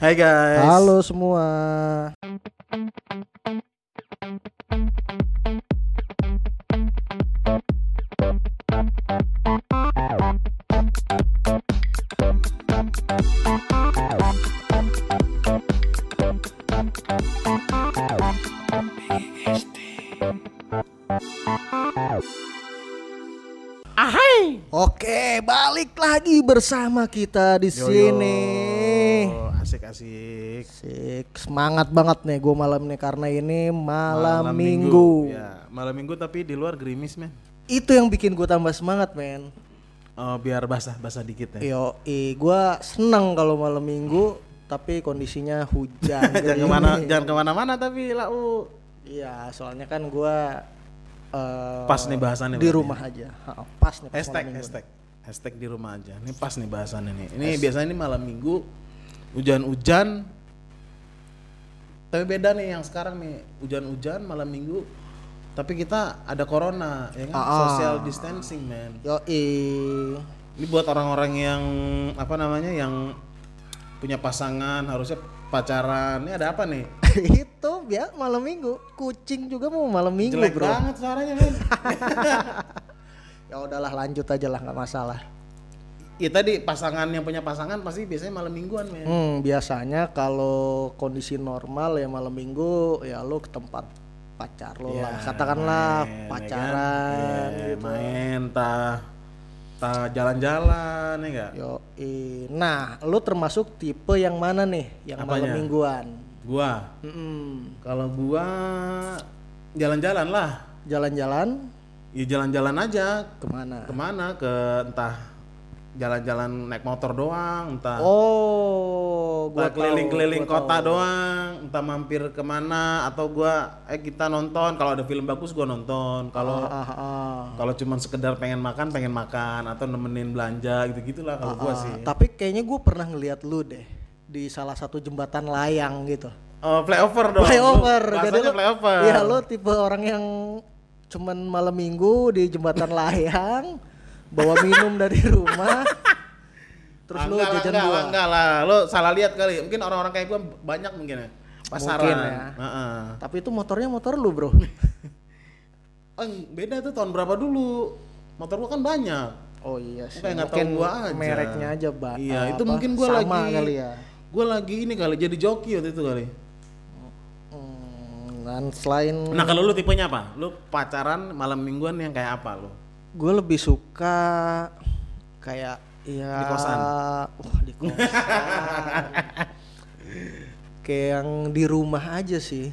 Hai guys. Halo semua. Ahai. Oke, balik lagi bersama kita di Yo, sini. yo. Semangat banget nih gue malam nih karena ini malam, minggu. Ya, malam minggu tapi di luar gerimis men. Itu yang bikin gue tambah semangat, men. Oh, biar basah basah dikit ya. Yo, gue seneng kalau malam minggu, tapi kondisinya hujan. jangan ke mana jangan ke mana-mana tapi lau. Iya, soalnya kan gue eh, Pas nih bahasannya di berarti rumah aja. Ha, pas nih. pas Hashtag malam minggu. hashtag hashtag di rumah aja. Ini pas nih bahasannya nih. Ini biasanya ini malam minggu hujan-hujan. Tapi beda nih yang sekarang nih hujan-hujan malam minggu. Tapi kita ada corona, ya kan? Ah. Social distancing, man. Yo, Ini buat orang-orang yang apa namanya yang punya pasangan harusnya pacaran. Ini ada apa nih? itu ya malam minggu. Kucing juga mau malam minggu, Jelek bro. banget suaranya, men. Ya udahlah lanjut aja lah nggak masalah. Ya tadi pasangan yang punya pasangan pasti biasanya malam mingguan, men. Hmm, biasanya kalau kondisi normal ya malam minggu ya lo ke tempat pacar lo Ya, lah. Katakanlah main, ya kan? pacaran Iya, gitu. Main tah tah jalan-jalan ya enggak? Yo, nah lo termasuk tipe yang mana nih? Yang malam Apanya? mingguan. Gua Mm-mm. kalau gua jalan-jalan lah. Jalan-jalan Ya jalan-jalan aja ke mana? ke mana ke entah jalan-jalan naik motor doang, entah Oh, Entah gua keliling-keliling gua kota tahu. doang, entah mampir ke mana atau gua eh kita nonton kalau ada film bagus gua nonton. Kalau Ah, ah, ah. kalau cuman sekedar pengen makan pengen makan atau nemenin belanja gitu gitulah kalau gua Ah, sih. Tapi kayaknya gue pernah ngeliat lu deh di salah satu jembatan layang gitu. Oh, flyover dong. Flyover. Lu Jadi lu, flyover. Iya, lu tipe orang yang cuman malam minggu di jembatan layang bawa minum dari rumah. Terus lu jajan enggak lah, enggak lah. Lu salah lihat kali. Mungkin orang-orang kayak gua banyak mungkin ya. Pasaran. Mungkin ya. Heeh. Tapi itu motornya motor lu, Bro. Beda tuh tahun berapa dulu. Motor gua kan banyak. Oh iya sih. Kayak Mungkin tahu gua aja. mereknya aja, Mbak. Iya, itu Apa, mungkin gua sama lagi kali ya. Gua lagi ini kali jadi joki waktu itu kali. Hmm, dan selain Nah kalau lu tipenya apa? Lu pacaran malam mingguan yang kayak apa lu? Gue lebih suka kayak ya Di kosan? wah di kosan kayak yang di rumah aja sih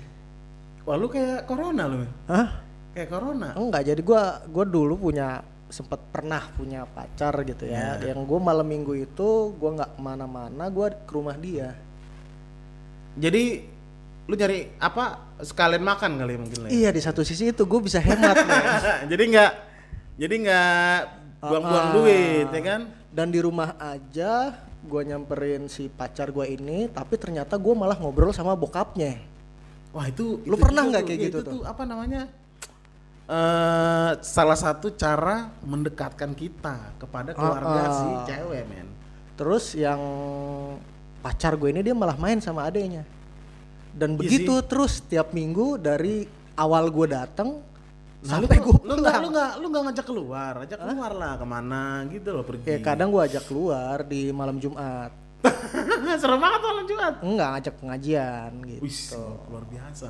Wah lu kayak corona lu. hah Kayak corona. enggak jadi gua gua dulu punya sempat pernah punya pacar gitu ya Iya. yang gue malam minggu itu gua nggak ke mana-mana gua ke rumah dia Jadi lu nyari apa? Sekalian makan kali mungkin lah. ya? iya di satu sisi itu gue bisa hemat jadi nggak jadi nggak buang-buang duit ya kan? dan di rumah aja gua nyamperin si pacar gua ini tapi ternyata gua malah ngobrol sama bokapnya Wah itu Lu itu pernah nggak kayak ya, gitu itu tuh? tuh apa namanya? eh salah satu cara mendekatkan kita kepada keluarga Ah, ah. si cewek men. Terus yang pacar gue ini dia malah main sama adenya. Dan Iya begitu terus tiap minggu dari awal gue datang Nah, lu, sampai gue lu nggak lu nggak lu nggak ngajak keluar, ajak keluar lah ke mana gitu loh pergi. Ya kadang gue ajak keluar di malam Jumat. Serem banget malam Jumat. Enggak ngajak pengajian gitu. Wih, luar biasa.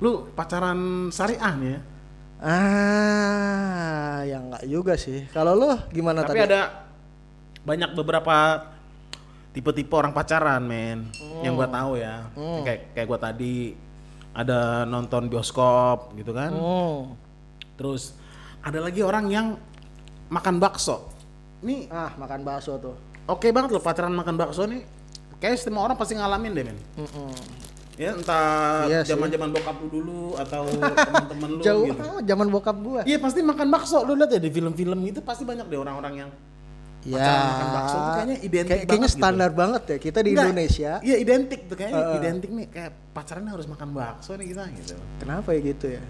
Lu pacaran syariah nih ya? Ah, ya enggak juga sih. Kalau lo gimana Tapi tadi? ada banyak beberapa tipe-tipe orang pacaran, men. Yang gua tahu ya. Kayak kayak gua tadi ada nonton bioskop gitu kan. Hmm. Terus ada lagi orang yang makan bakso. Ini Ah, makan bakso tuh. oke banget loh pacaran makan bakso nih. Kayak semua orang pasti ngalamin deh, men. Mm-mm. Ya entah Iya zaman-zaman bokap lu dulu atau teman-teman lu Jauh gitu. zaman bokap gua. Iya pasti makan bakso lu lihat ya di film-film itu pasti banyak deh orang-orang yang Ya, pacaran makan bakso tuh kayaknya identik kayak- kayaknya gitu. standar banget ya kita di Enggak, Indonesia. Iya identik tuh kayaknya Heeh. identik nih kayak pacaran harus makan bakso nih kita gitu. Kenapa ya gitu ya?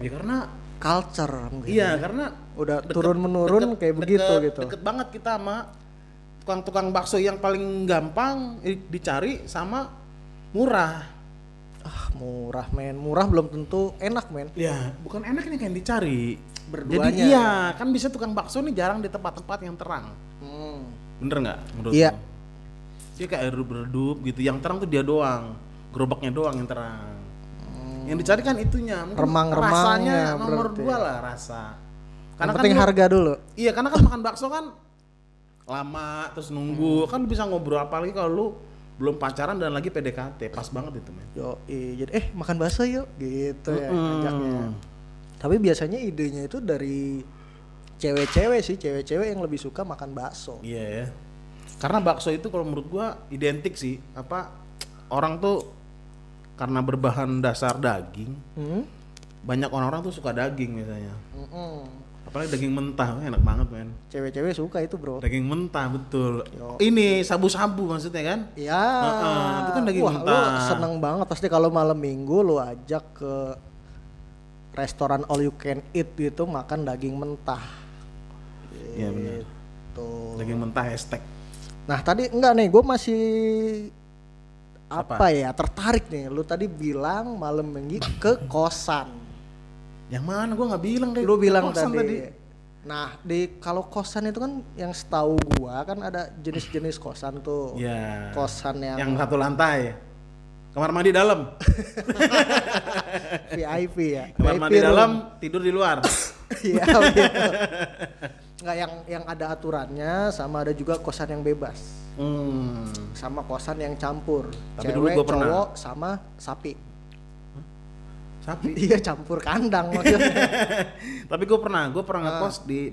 Ya karena Culture mungkin. iya karena Udah deket- turun menurun deket- kayak begitu deket- gitu. Deket banget kita sama tukang-tukang bakso yang paling gampang dicari sama murah. Ah, murah men. Murah belum tentu enak men. Ya, bukan enak ini yang dicari. Berduanya. Jadi iya, kan bisa tukang bakso nih jarang di tempat-tempat yang terang. Hmm. Bener nggak menurut Iya. Dia kayak redup-redup gitu. Yang terang tuh dia doang. Gerobaknya doang yang terang. Yang dicari kan itunya. Mungkin Remang-remangnya rasanya nomor berarti. dua lah rasa. Yang penting lu- harga dulu. Iya, karena kan makan bakso kan lama terus nunggu. Kan lu bisa ngobrol apalagi kalau lu belum pacaran dan lagi PDKT. Pas banget itu, men. Yo, jadi eh makan bakso yuk gitu ya Mm-mm. ajaknya. Tapi biasanya idenya itu dari cewek-cewek sih, cewek-cewek yang lebih suka makan bakso. Iya ya. Karena bakso itu kalau menurut gua identik sih apa orang tuh karena berbahan dasar daging, Hmm? banyak orang-orang tuh suka daging misalnya. Mm-mm. Apalagi daging mentah, enak banget men. Cewek-cewek suka itu bro. Daging mentah betul. Yo. Ini sabu-sabu maksudnya kan? Ya, Heeh, itu kan daging Wah, mentah. lu seneng banget pasti kalau malam minggu lu ajak ke restoran all you can eat gitu makan daging mentah. Iya benar. Gitu. Daging mentah hashtag. Nah tadi enggak nih, gue masih apa, Apa? ya tertarik nih. Lu tadi bilang malam minggu ke kosan. Yang mana gua nggak bilang deh. Lu bilang Kosan tadi. Nah di kalau kosan itu kan yang setahu gua kan ada jenis-jenis kosan tuh. Iya. Kosan yang, Yang satu lantai. Kamar mandi dalam. VIP ya. Kamar VIP mandi room. dalam, tidur di luar. Iya gitu. Nggak yang yang ada aturannya sama ada juga kosan yang bebas. Hmm. Sama kosan yang campur. Tapi dulu Cewek, gua pernah. cowok sama sapi. Sapi. iya campur kandang maksudnya. Tapi gue pernah, gue pernah Ah. ngekos di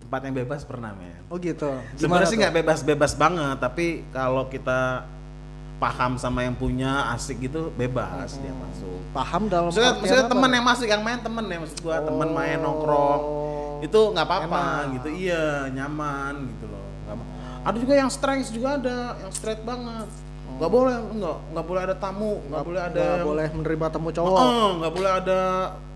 tempat yang bebas pernah men. Oh gitu. Sebenarnya sih nggak bebas-bebas banget, tapi kalau kita paham sama yang punya asik gitu bebas dia masuk. paham dalam Maksudnya, maksudnya teman yang masuk, yang main temen ya maksud gua, temen main Oh. nongkrong itu nggak apa-apa gitu, iya nyaman gitu loh. Ada juga yang strength juga ada, yang straight banget. Nggak boleh, nggak nggak boleh ada tamu, nggak boleh ada Nggak yang- boleh menerima tamu cowok. Oh, nggak boleh ada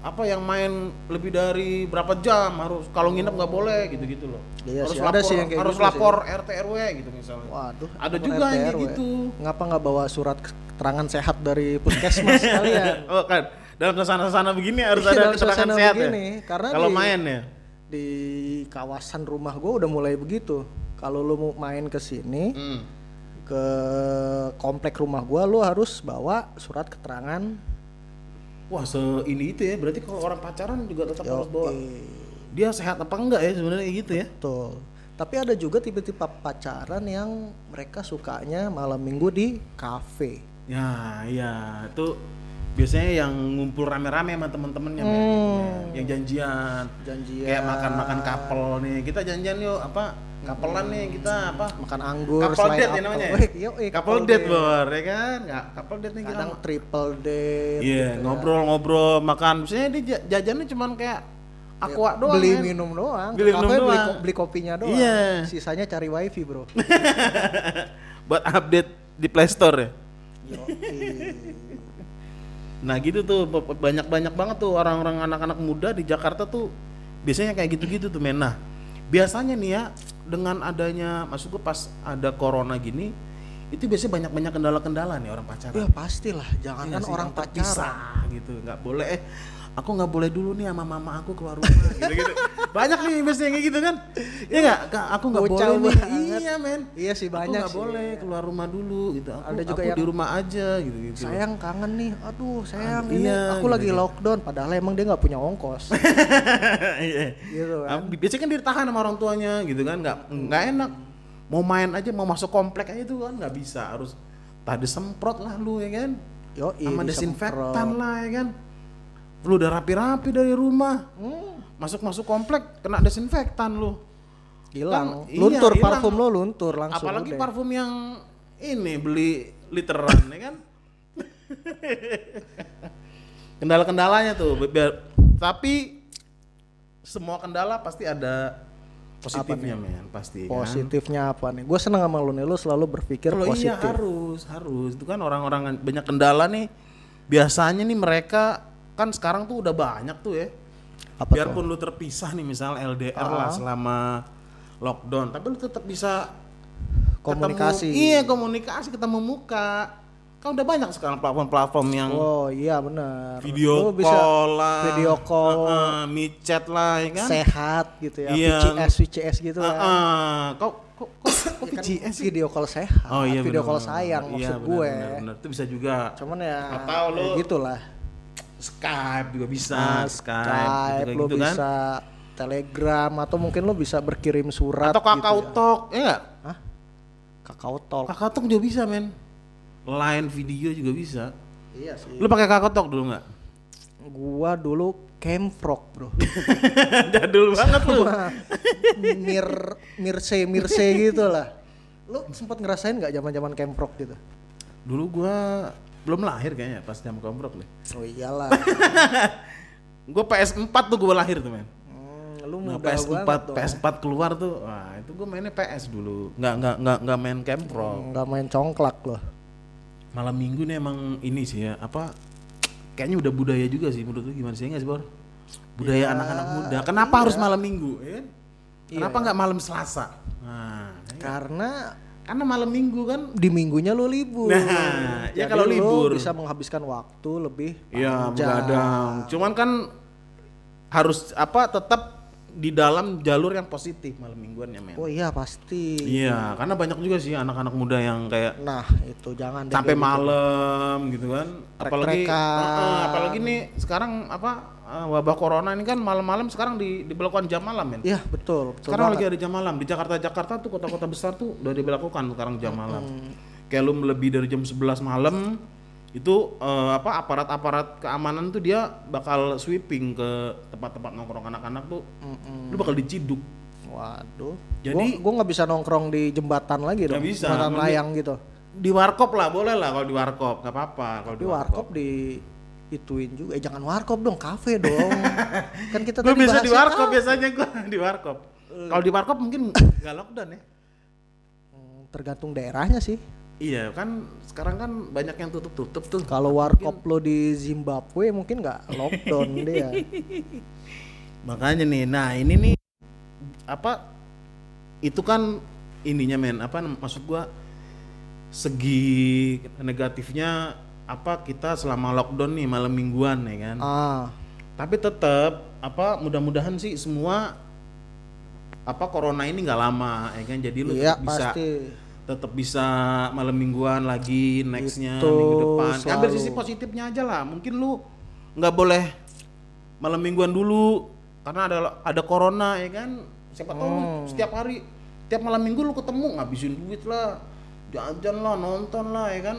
apa yang main lebih dari berapa jam harus kalau nginep nggak boleh gitu-gitu loh. Iya harus sih, lapor, ada sih yang kayak harus gitu sih. lapor RT RW gitu misalnya. Waduh. Ada juga yang RT kayak RW. gitu. Ngapa nggak bawa surat keterangan sehat dari puskesmas kalian? Oh kan, dalam suasana-suasana begini harus Iya, ada keterangan sehat begini, ya. karena kalau main ya. Di kawasan rumah gue udah mulai begitu. Kalau lu mau main ke sini, Hmm. ke komplek rumah gua lu harus bawa surat keterangan Wah, se ini itu ya. Berarti kalau orang pacaran juga tetap harus bawa. Yoi. Dia sehat apa enggak ya sebenarnya gitu ya? Betul. Tapi ada juga tipe-tipe pacaran yang mereka sukanya malam minggu di kafe. Ya, iya. Itu biasanya yang ngumpul rame-rame sama temen-temennya men, men. yang janjian. Janjian. kayak makan-makan couple nih kita janjian yuk apa kapelan nih kita apa Makan anggur couple selain date ya namanya yoi, couple date bor ya kan nggak couple date nih kita Kadang triple date. iya gitu ya. ngobrol-ngobrol makan biasanya dia ja- jajannya cuman kayak aqua doang beli men. minum doang. Beli minum beli, doang. ko- beli kopinya doang. Iya. Sisanya cari wifi, Bro. buat update di Play Store ya Yoi. Nah gitu tuh banyak-banyak banget tuh orang-orang anak-anak muda di Jakarta tuh biasanya kayak gitu-gitu tuh men. Nah biasanya nih ya dengan adanya maksud gue pas ada corona gini itu biasanya banyak-banyak kendala-kendala nih orang pacaran. ya pastilah, jangan Iya kan orang pacaran. terpisah gitu nggak boleh eh aku nggak boleh dulu nih sama mama aku keluar rumah gitu gitu banyak nih biasanya kayak gitu kan? Ya nggak? Kak, aku nggak boleh nih. banget. iya men. Iya sih banyak aku nggak sih. boleh keluar rumah dulu gitu. Aku, Ada juga aku yang- di rumah aja gitu gitu Sayang kangen nih, aduh sayang Aduh, ini. Iya, aku gitu, lagi gitu. lockdown, padahal emang dia nggak punya ongkos. Iya. gitu kan. Biasanya kan ditahan sama orang tuanya gitu kan. Nggak nggak enak. Mau main aja mau masuk komplek aja tuh kan nggak bisa. Harus tadi semprot lah lu ya kan? Yo, sama desinfektan lah ya kan lu udah rapi-rapi dari rumah Hmm, masuk-masuk komplek kena desinfektan lu hilang. Kan, iya, luntur hilang. parfum lo luntur langsung. apalagi udah. parfum yang ini beli literan ya kan kendala-kendalanya tuh bi- biar tapi semua kendala pasti ada positifnya men pasti kan Positifnya apa nih? Gue seneng sama lu nih, lu selalu berpikir kalau iya positif. harus harus itu kan orang-orang banyak kendala nih biasanya nih mereka kan sekarang tuh udah banyak tuh ya Apa biarpun lu terpisah nih misal LDR lah Ah. selama lockdown tapi lu tetap bisa Komunikasi. Ketemu, iya komunikasi ketemu muka. Kan udah banyak sekarang platform-platform yang Oh iya benar. video Lu bisa call lah, video call. Heeh, micet lah, ya kan? sehat gitu ya. Iya. VCS VCS gitu Heeh, kan. kok kok kok, kok Ya kan video call sehat. Oh iya video bener, call sayang bener. maksud Iya, bener, gue. bener, bener. Itu bisa juga. Cuman ya Atau lu- ya gitulah. Skype juga bisa, Nah, Skype, Skype, gitu, lo gitu kan. bisa Telegram atau mungkin lo bisa berkirim surat Atau Kakao gitu ya. Talk, ya enggak? Hah? Kakao Talk. Kakao Talk juga bisa, men. Line video juga bisa. Iya sih. Lu pakai Kakao Talk dulu nggak? Gua dulu Camfrog, Bro. Jadul banget lu. Sama Mir Mirse Mirse gitu lah. Lu sempat ngerasain nggak zaman-zaman Camfrog gitu? Dulu gua belum lahir kayaknya pas jam komprok deh. Oh iyalah. Gua PS4 tuh gua lahir tuh, men. Hmm, lu Nah, muda PS4 banget dong. PS4 keluar tuh. Wah, itu gua mainnya PS dulu. Nggak nggak nggak nggak main Kempro. Nggak main congklak loh. Malam Minggu nih emang ini sih ya, apa kayaknya udah budaya juga sih menurut lu gimana sih nggak sih, Bor? Budaya anak-anak muda. Kenapa harus malam Minggu, ya? kan? Kenapa nggak malam Selasa? Nah, ya. Karena karena malam Minggu kan di minggunya lu libur. Nah, ya kalau libur. bisa menghabiskan waktu lebih Iya, panjang. begadang. Cuman kan harus apa tetap di dalam jalur yang positif malam mingguannya, men. Oh iya pasti. Iya, karena banyak juga sih anak-anak muda yang kayak Nah itu jangan sampai gitu. malam gitu kan. Apalagi. Heeh, apalagi nih sekarang apa eh, wabah corona ini kan malam-malam sekarang di diberlakukan jam malam, men. Iya betul. betul Sekarang banget. lagi ada jam malam di Jakarta-Jakarta tuh kota-kota besar tuh udah diberlakukan sekarang jam malam. Hmm. Kayak lu lebih dari jam 11 malam itu eh, apa aparat-aparat keamanan tuh dia bakal sweeping ke tempat-tempat nongkrong anak-anak tuh. Mm-mm. Lu bakal diciduk. Waduh. Jadi- gue nggak bisa nongkrong di jembatan lagi dong. Bisa, Jembatan layang gitu. Di warkop lah, boleh lah kalau di warkop, nggak apa-apa kalau Di warkop di ituin juga. Eh jangan warkop dong, kafe dong. kan kita tadi bisa di warkop biasanya gue di warkop. Kalau di warkop mungkin nggak lockdown ya. Hmm, Tergantung daerahnya sih. Iya kan sekarang kan banyak yang tutup-tutup tuh. Kalau warkop lo di Zimbabwe mungkin nggak lockdown dia. Makanya nih, nah ini nih apa itu kan ininya men apa maksud gua segi negatifnya apa kita selama lockdown nih malam mingguan ya kan. ah, Tapi tetap apa mudah-mudahan sih semua apa corona ini nggak lama ya kan. Jadi lu iya tetap bisa pasti. Tetap bisa malam mingguan lagi nextnya Itu minggu depan ambil selalu. sisi positifnya aja lah mungkin lu nggak boleh malam mingguan dulu karena ada ada corona ya kan siapa tahu Hmm. setiap hari tiap malam minggu lu ketemu ngabisin duit lah jajan lah nonton lah ya kan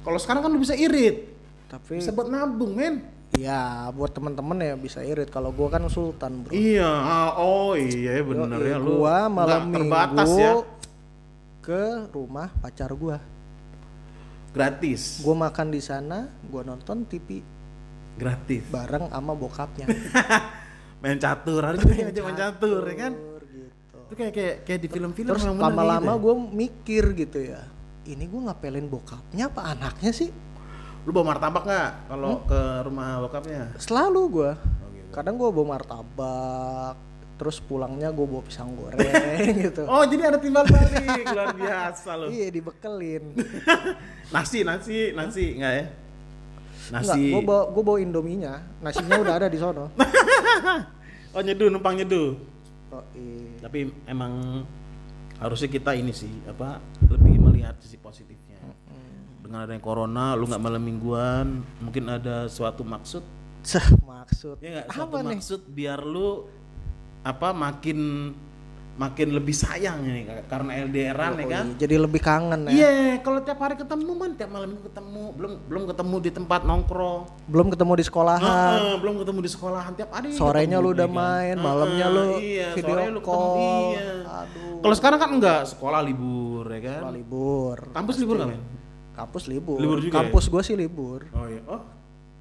kalau sekarang kan lu bisa irit Tapi bisa buat nabung men ya buat temen-temen ya bisa irit. Kalau gua kan sultan bro. iya ah, oh iya bener Yoi, ya lu gua malam nggak minggu terbatas ya ke rumah pacar gua. gratis Gua makan di sana, gua nonton TV gratis bareng sama bokapnya. main catur harus juga aja main catur ya kan gitu. itu kayak kayak kayak di film-film Terus bener lama-lama gitu gue mikir gitu ya. Ini gue ngapelin bokapnya apa anaknya sih? ya. lu bawa martabak nggak kalau ke rumah bokapnya Selalu gue. oh, gitu. Kadang gue bawa martabak. Terus pulangnya gue bawa pisang goreng gitu. oh jadi ada timbal balik luar biasa lo Iya dibekelin. nasi nasi nasi nggak ya Enggak, nasi gue bawa gue bawa indominya. Nasinya udah ada di sono. oh nyeduh numpang nyeduh Oh, iya. tapi emang harusnya kita ini sih apa lebih melihat sisi positifnya dengan adanya corona lu nggak malam mingguan mungkin ada suatu maksud Seh, maksud. ya apa suatu nih? maksud biar lu apa makin makin lebih sayang ini karena LDRan ya Oh, kan iya, Jadi lebih kangen ya. iya kalau tiap hari ketemu man tiap malam ketemu belum belum ketemu di tempat nongkrong Belum ketemu di sekolahan. Heeh, belum ketemu di sekolahan tiap hari Sorenya lu udah ya kan? main, Heeh, malamnya lu iya, video sore lu ketemu, call. iya. Aduh. kalau sekarang kan enggak sekolah libur ya kan Sekolah libur. kampus libur men Kampus libur. Libur juga Kampus gue sih libur. oh iya oh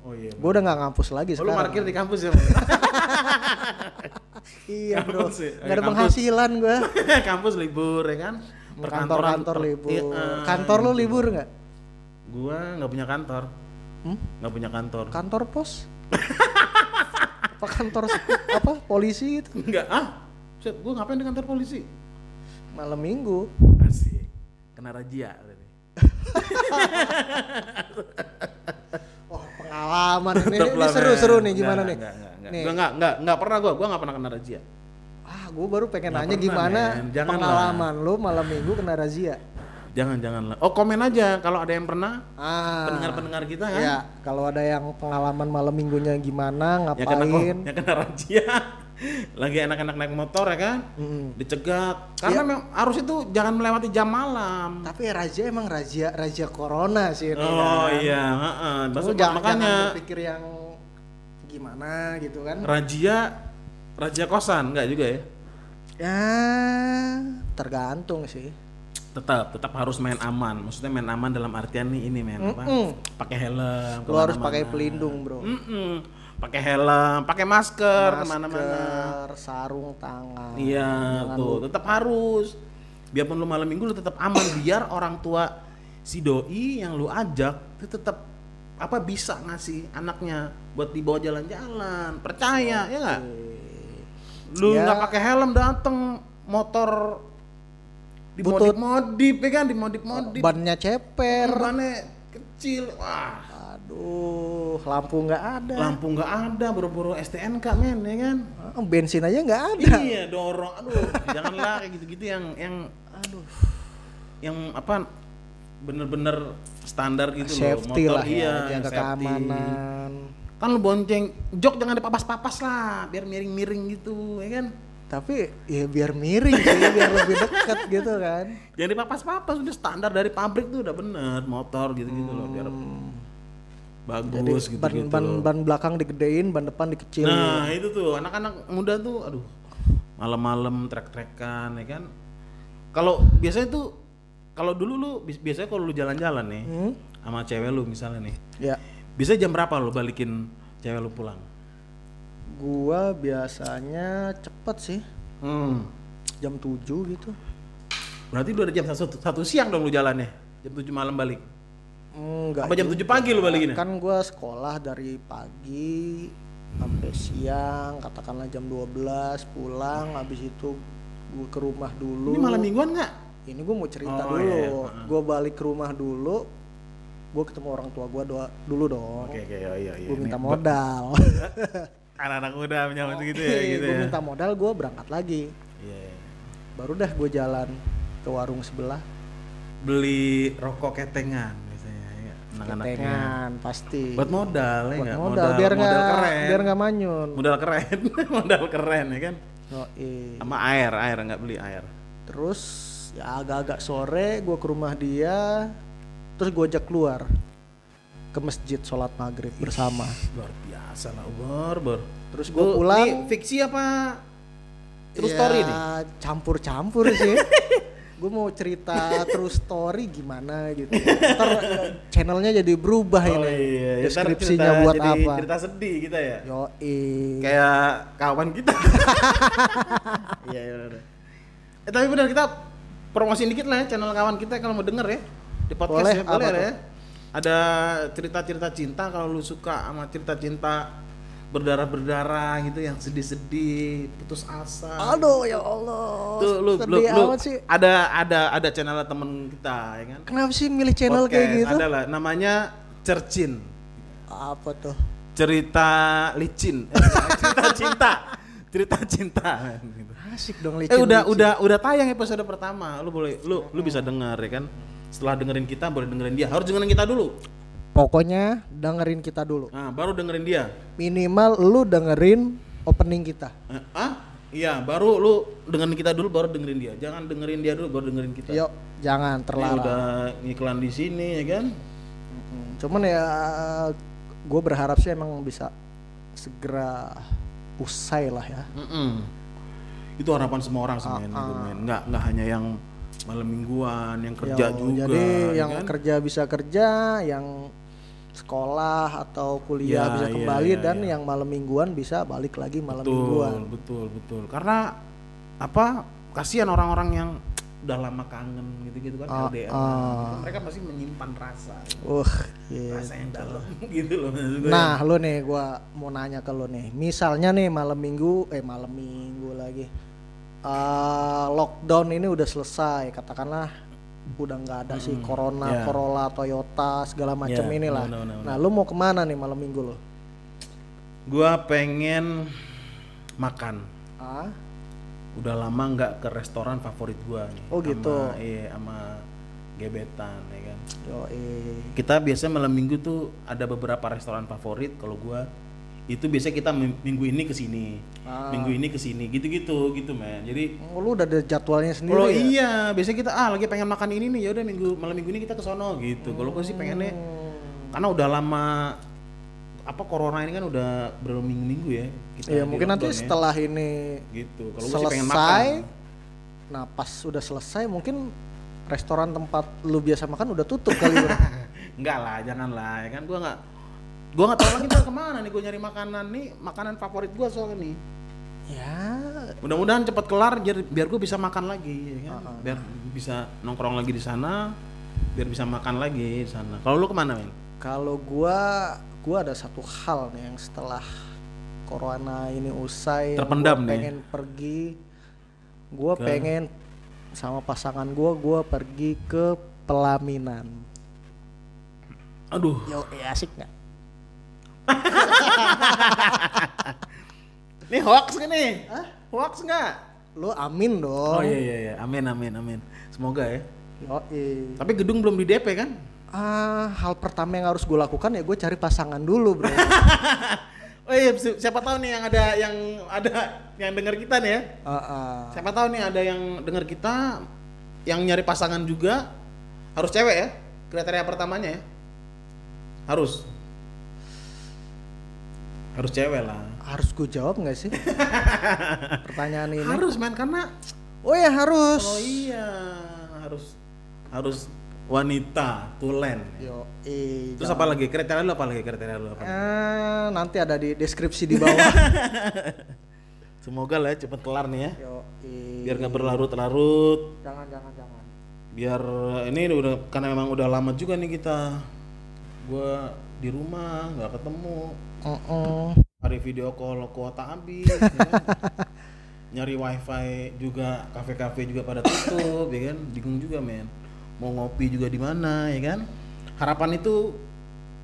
oh iya Gue udah nggak ngampus lagi Oh, lu sekarang. parkir di kampus ya? Iya bro. Gak ada Kampus. penghasilan gue. kampus libur ya kan Kantor-kantor per- libur. Iya, eh, Kantor lu libur nggak? gua nggak punya kantor Hmm? nggak punya kantor Kantor pos? apa kantor apa polisi itu Enggak ah Set, gua ngapain di kantor polisi malam minggu asik kena razia. Oh, pengalaman ini, ini seru-seru nih gimana Nggak, nih? Nggak, nggak, nggak. Nih. Gua nggak, nggak, nggak pernah gua, gua nggak pernah kena razia. Ah, gue baru pengen nanya pernah, gimana. Jangan pengalaman lu malam minggu kena razia. Jangan, jangan lah. Oh komen aja kalau ada yang pernah Ah. pendengar-pendengar kita kan. Ya, kalau ada yang pengalaman malam minggunya gimana, Ya kena ngapain? ya kena razia. Lagi enak-enak naik motor ya kan, Mm. dicegat. Karena Iya. memang harus itu jangan melewati jam malam. Tapi razia emang razia razia corona sih ini Oh kan. iya, heeh. Lu Maksud- jangan, makanya jangan berpikir yang gimana gitu kan. razia razia kosan enggak juga ya? Ya, tergantung sih. Tetap, tetap harus main aman. Maksudnya main aman dalam artian nih ini men apa? Mm-mm. Pakai helm. Lu harus ke mana-mana. pakai pelindung, Bro. Mm-mm. Pakai helm, pakai masker, ke mana-mana. Masker, sarung tangan. Iya, tuh tetap harus. Biarpun lu malam minggu lu tetap aman biar orang tua si doi yang lu ajak itu tetap apa bisa ngasih anaknya buat dibawa jalan-jalan. Percaya ya nggak? Lu Ya. nggak pakai helm dateng motor Butut. dimodif-modif ya kan dimodif-modif. Bannya ceper. Bannya kecil. Wah, Aduh, lampu nggak ada. lampu nggak ada, buru-buru STNK men ya kan? Bensin aja nggak ada. Iya dorong, aduh janganlah kayak gitu-gitu yang yang Aduh, yang apa bener-bener standar gitu safety loh motor lah iya ya, yang keamanan. kan lu bonceng jok jangan dipapas-papas lah biar miring-miring gitu ya kan Tapi ya biar miring sih, biar lebih dekat gitu kan. jangan dipapas-papas udah standar dari pabrik tuh udah bener motor gitu-gitu loh biar bagus gitu ban, gitu ban, ban belakang digedein, ban depan dikecilin. nah itu tuh anak-anak muda tuh aduh malam-malam trek-trekan ya kan kalau biasanya tuh kalau dulu lu biasanya kalau lu jalan-jalan nih Hmm? sama cewek lu misalnya nih Ya, bisa jam berapa lu balikin cewek lu pulang gua biasanya cepet sih, hmm. jam 7 gitu. berarti ada jam satu, satu siang dong lu jalannya jam 7 malam balik Enggak. apa jam 7 pagi lu balikinnya Kan gua sekolah dari pagi sampai siang, katakanlah jam 12 pulang, habis itu gua ke rumah dulu. ini malam mingguan nggak Ini gue mau cerita Oh, dulu. iya, Gue balik ke rumah dulu. Gue ketemu orang tua gue doa dulu dong. oke oke iya iya gue minta modal. anak-anak muda menyambut gitu ya gitu gue ya minta modal, gue berangkat lagi. Iya, iya. Baru dah gue jalan ke warung sebelah. beli rokok ketengan biasanya ya Ketengan pasti. buat modal ya Buat nggak? modal, biar modal nggak keren biar nggak manyun. modal keren modal keren ya kan Yoi. sama air air nggak beli air Terus ya agak-agak sore gue ke rumah dia. Terus gue ajak keluar ke masjid sholat maghrib bersama. luar biasa lah bor bor. Terus gue pulang. ini fiksi apa? True Ya, story nih? campur-campur sih. Gue mau cerita true story gimana gitu. Ntar channelnya jadi berubah oh ini. iya ntar deskripsinya cerita- buat jadi apa? cerita sedih kita ya? Yoi. Kayak kawan kita. Iya iya eh tapi benar kita promosiin dikit lah ya channel kawan kita kalau mau denger ya. Di podcast Boleh, ya boleh tuh? ya. ada cerita-cerita cinta kalau lu suka sama cerita cinta berdarah-berdarah gitu yang sedih-sedih putus asa. Aduh ya Allah. Tuh lu lu, sedih lu amat sih. ada ada ada channel temen kita ya kan? Kenapa sih milih channel kayak Podcast, gitu? ada lah namanya Cercin. Apa tuh? Cerita licin. Eh, cerita cinta. Cerita cinta. gitu. Asik dong eh licin udah licin. udah udah tayang episode pertama. Lu boleh lu lu bisa dengar ya kan? Setelah dengerin kita boleh dengerin dia. Harus dengerin kita dulu. Pokoknya dengerin kita dulu. Nah baru dengerin dia. Minimal lu dengerin opening kita. Eh, ah? Iya baru lu dengerin kita dulu baru dengerin dia. Jangan dengerin dia dulu baru dengerin kita. Yuk jangan Ini terlarang. udah ngiklan di sini ya kan? Mm, Cuman ya gue berharap sih emang bisa segera usai lah ya. Mm-mm. Itu harapan semua orang men, gitu, men. nggak nggak hanya yang malam mingguan yang kerja Yo, juga Jadi ya yang kan? kerja bisa kerja, yang sekolah atau kuliah Ya, bisa iya, kembali iya, dan iya. yang malam mingguan bisa balik lagi malam betul mingguan. betul betul karena apa kasihan orang-orang yang udah lama kangen gitu-gitu kan Ah, LDR ah. mereka pasti menyimpan rasa Uh, gitu. rasa yang dalam gitu loh gue. Nah, lu nih gua mau nanya ke lu nih. Misalnya nih malam Minggu eh malam Minggu lagi. Eh lockdown ini udah selesai, katakanlah udah nggak ada sih Corona, Ya. Corolla, Toyota segala macam Ya, inilah. benar, benar, Nah, lu mau ke mana nih malam minggu lo? Gua pengen makan. Ah, Udah lama nggak ke restoran favorit gua nih. Oh, gitu. Sama, iya, sama gebetan ya kan. yoi. Kita biasanya malam minggu tuh ada beberapa restoran favorit kalau gua itu biasanya kita ming- minggu ini ke sini. Ah. Minggu ini ke sini gitu-gitu gitu, men. Jadi Oh, lu udah ada jadwalnya sendiri kalau ya? iya, biasanya kita ah lagi pengen makan ini nih, ya udah minggu malam minggu ini kita ke sono gitu. Kalau gua sih pengennya Hmm. karena udah lama apa corona ini kan udah berapa minggu-minggu ya kita Iya, mungkin nanti setelah ini gitu. Kalau sih pengen makan. nah pas udah selesai mungkin restoran tempat lu biasa makan udah tutup kali. Enggak lah, jangan lah, ya kan gua nggak gua nggak tahu lagi ntar ke mana nih gua nyari makanan nih, makanan favorit gua soalnya nih. ya, Mudah-mudahan cepat kelar biar biar gua bisa makan lagi, ya kan? Ah, Biar bisa nongkrong lagi di sana, biar bisa makan lagi di sana. Kalau lu ke mana, men? kalau gua gua ada satu hal nih yang setelah corona ini usai Terpendam gua nih. pengen pergi gua pengen sama pasangan gua gua pergi ke pelaminan Aduh, yo eh, asik nggak ini hoax gak nih? Hoax nggak? lu amin Oh dong iya iya iya, amin amin amin. Semoga ya. yo Tapi gedung belum di DP kan? ah hal pertama yang harus gue lakukan ya gue cari pasangan dulu bro Oh iya, si- siapa tahu nih yang ada yang ada yang dengar kita nih ya. Ah, ah. Siapa tahu nih ada yang dengar kita yang nyari pasangan juga harus cewek ya kriteria pertamanya ya harus harus cewek lah. Harus gue jawab nggak sih? Pertanyaan ini. Harus main karena oh ya harus. Oh iya harus harus wanita tulen. Yo eh terus apa lagi? Kriteria lu apa lagi? Kriteria lu apa? Eh, nanti ada di deskripsi di bawah. semoga lah ya, cepet kelar nih ya. Yo, biar nggak berlarut-larut. Jangan jangan jangan. biar ini udah karena memang udah lama juga nih kita. Gua di rumah nggak ketemu Mm-mm. hari video call kuota habis ya kan? nyari wifi juga kafe-kafe juga pada tutup ya kan bingung juga men mau ngopi juga di mana ya kan harapan itu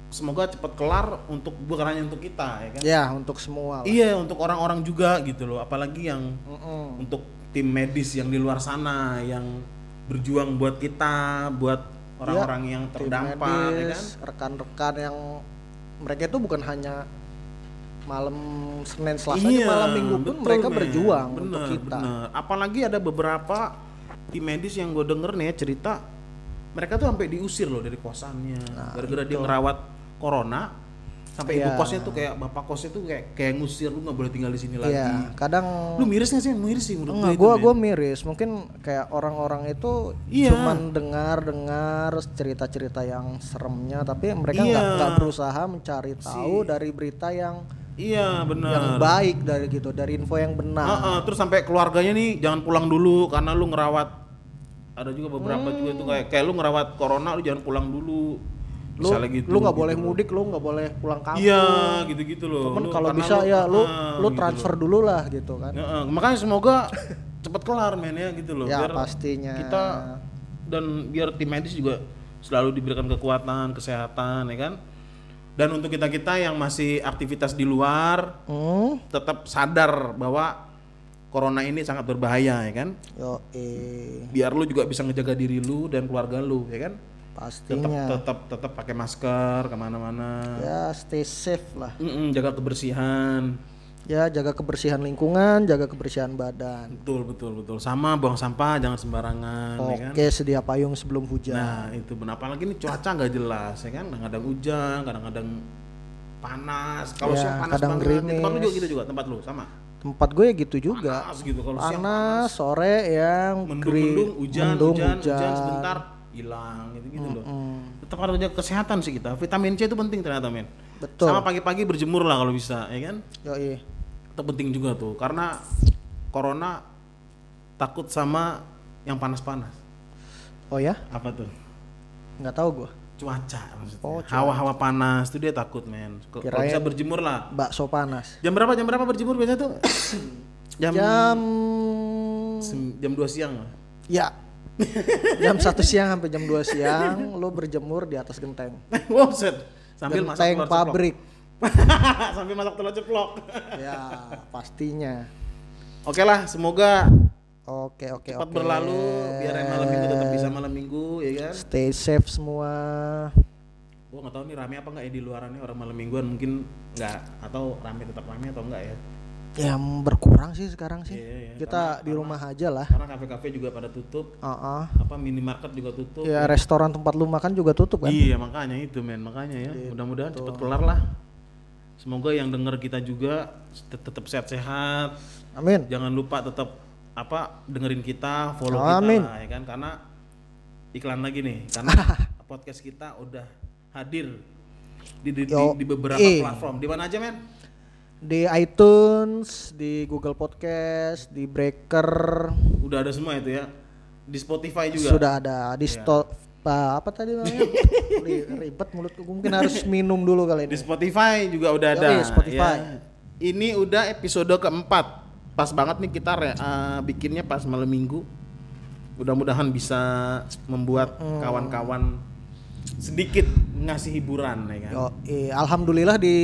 semoga cepat kelar untuk bukan hanya untuk kita ya kan Ya untuk semua. lah. iya untuk orang-orang juga gitu loh apalagi yang Mm-mm. untuk tim medis yang di luar sana yang berjuang buat kita buat orang-orang yang Tim terdampak ya kan rekan-rekan yang mereka itu bukan hanya malam Senin Selasa aja, malam Minggu pun Iya, betul, mereka men. berjuang Bener, untuk kita. bener. Apalagi ada beberapa tim medis yang gue denger nih ya cerita mereka tuh sampai diusir loh dari kosannya gara-gara dia ngerawat corona sampai ibu Iya. kosnya tuh kayak bapak kosnya tuh kayak kayak ngusir lu nggak boleh tinggal di sini lagi. Iya, kadang Lu miris gak sih? Miris sih menurut Enggak, gue gua gua miris. Mungkin kayak orang-orang itu Iya. cuman dengar-dengar cerita-cerita yang seremnya, tapi mereka Iya. nggak nggak berusaha mencari tahu dari berita yang Iya benar. yang baik dari gitu, dari info yang benar. Heeh, terus sampai keluarganya nih jangan pulang dulu karena lu ngerawat ada juga beberapa juga itu kayak kayak lu ngerawat corona lu jangan pulang dulu. Lu gitu. lu nggak gitu boleh mudik, lu nggak boleh pulang kampung. Iya, gitu-gitu loh. Cuman Lu- kalau bisa ya lu heeh, lu gitu transfer loh. dulu lah gitu kan. Heeh, makanya semoga cepet kelar men ya gitu loh. Ya, biar pastinya. Kita dan biar tim medis juga selalu diberikan kekuatan, kesehatan ya kan. Dan untuk kita-kita yang masih aktivitas di luar Hmm, tetap sadar bahwa corona ini sangat berbahaya ya kan. yo eh Biar lu juga bisa ngejaga diri lu dan keluarga lu ya kan. Tetap pastinya. tetap tetap pakai masker ke mana-mana. Ya stay safe lah. Mm-mm, jaga kebersihan. Ya jaga kebersihan lingkungan, jaga kebersihan badan. Betul betul betul. Sama buang sampah jangan sembarangan ya kan. Oke, sedia payung sebelum hujan. Nah itu benar apalagi ini cuaca nggak jelas ya kan. Kadang-kadang hujan, kadang-kadang panas. Kalau Ya, siang panas kadang banget. Di tempat lu gerimis. juga gitu juga tempat lu sama. Tempat gue gitu juga. Panas gitu kalau siang Panas, sore yang mendung-mendung, gri- hujan, mendung, hujan, hujan, sebentar hilang gitu-gitu loh. Hmm, Tetap harus jaga kesehatan sih kita. Vitamin C itu penting ternyata men. betul. Sama pagi-pagi berjemur lah kalau bisa, ya kan? Yoi. Itu penting juga tuh karena corona takut sama yang panas-panas. Oh ya? Apa tuh? Nggak tahu gue. Cuaca maksudnya. Oh, Hawa-hawa panas tuh dia takut men. Kalau bisa berjemur lah. Bakso panas. Jam berapa? Jam berapa berjemur biasanya tuh? jam Jam jam 2 siang lah. ya jam satu siang sampai jam 2 siang lo berjemur di atas genteng. wow, set. Sambil masak Genteng telur ceplok. pabrik. Sambil masak telur ceplok. ya, pastinya. Oke lah, semoga Oke, oke, cepat oke. berlalu biar yang malam minggu tetap bisa malam minggu ya kan. Stay safe semua. Gua nggak tahu nih rame apa nggak ya di luaran nih orang malam mingguan mungkin nggak atau rame tetap rame atau enggak ya. Yang berkurang sih sekarang sih. Iya, iya, Kita di rumah aja lah. Karena kafe-kafe juga pada tutup, Heeh. apa minimarket juga tutup. Ya restoran tempat lu makan juga tutup kan? Iya makanya itu men makanya ya mudah-mudahan cepat kelar lah. Semoga yang denger kita juga tet- tetap sehat-sehat. Amin. Jangan lupa tetap apa dengerin kita, follow Amin. kita lah ya kan karena iklan lagi nih karena podcast kita udah hadir di di, di, Yo, di beberapa eh. platform. Di mana aja men? Di iTunes, di Google Podcast, di Breaker, Udah ada semua itu ya. Di Spotify juga. sudah ada di sto apa, apa tadi namanya? Ri- Ribet mulutku mungkin harus minum dulu kali Di ini. Spotify juga udah ada. Spotify. ya. Ini udah episode keempat. Pas banget nih kita eh, bikinnya pas malam minggu. Mudah-mudahan bisa membuat Hmm. kawan-kawan sedikit ngasih hiburan ya kan. Yo, eh, alhamdulillah di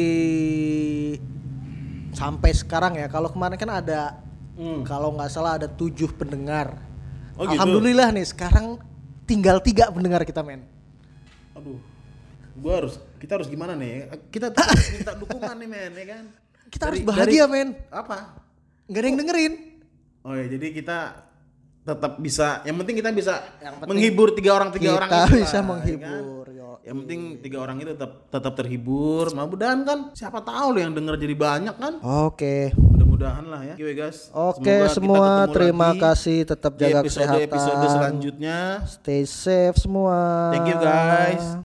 sampai sekarang ya. Kalau kemarin kan ada Hmm. kalau nggak salah ada tujuh pendengar. Oh, gitu? alhamdulillah nih sekarang tinggal tiga pendengar kita men. Aduh. Gua harus kita harus gimana nih? Kita minta dukungan nih men ya kan. Kita harus Dari- bahagia dari- men. Apa? Nggak ada yang dengerin. Oh ya, jadi kita tetap bisa. Yang penting kita bisa Yang penting menghibur tiga orang tiga kita orang itu bisa ya menghibur. kan? Yang penting tiga orang itu tetap tetap terhibur. Mudah-mudahan kan siapa tahu loh yang denger jadi banyak kan. Oke. Mudah-mudahan lah ya. Oke guys. Oke semua terima lagi kasih tetap di jaga episode kesehatan. episode selanjutnya. Stay safe semua. Thank you, guys.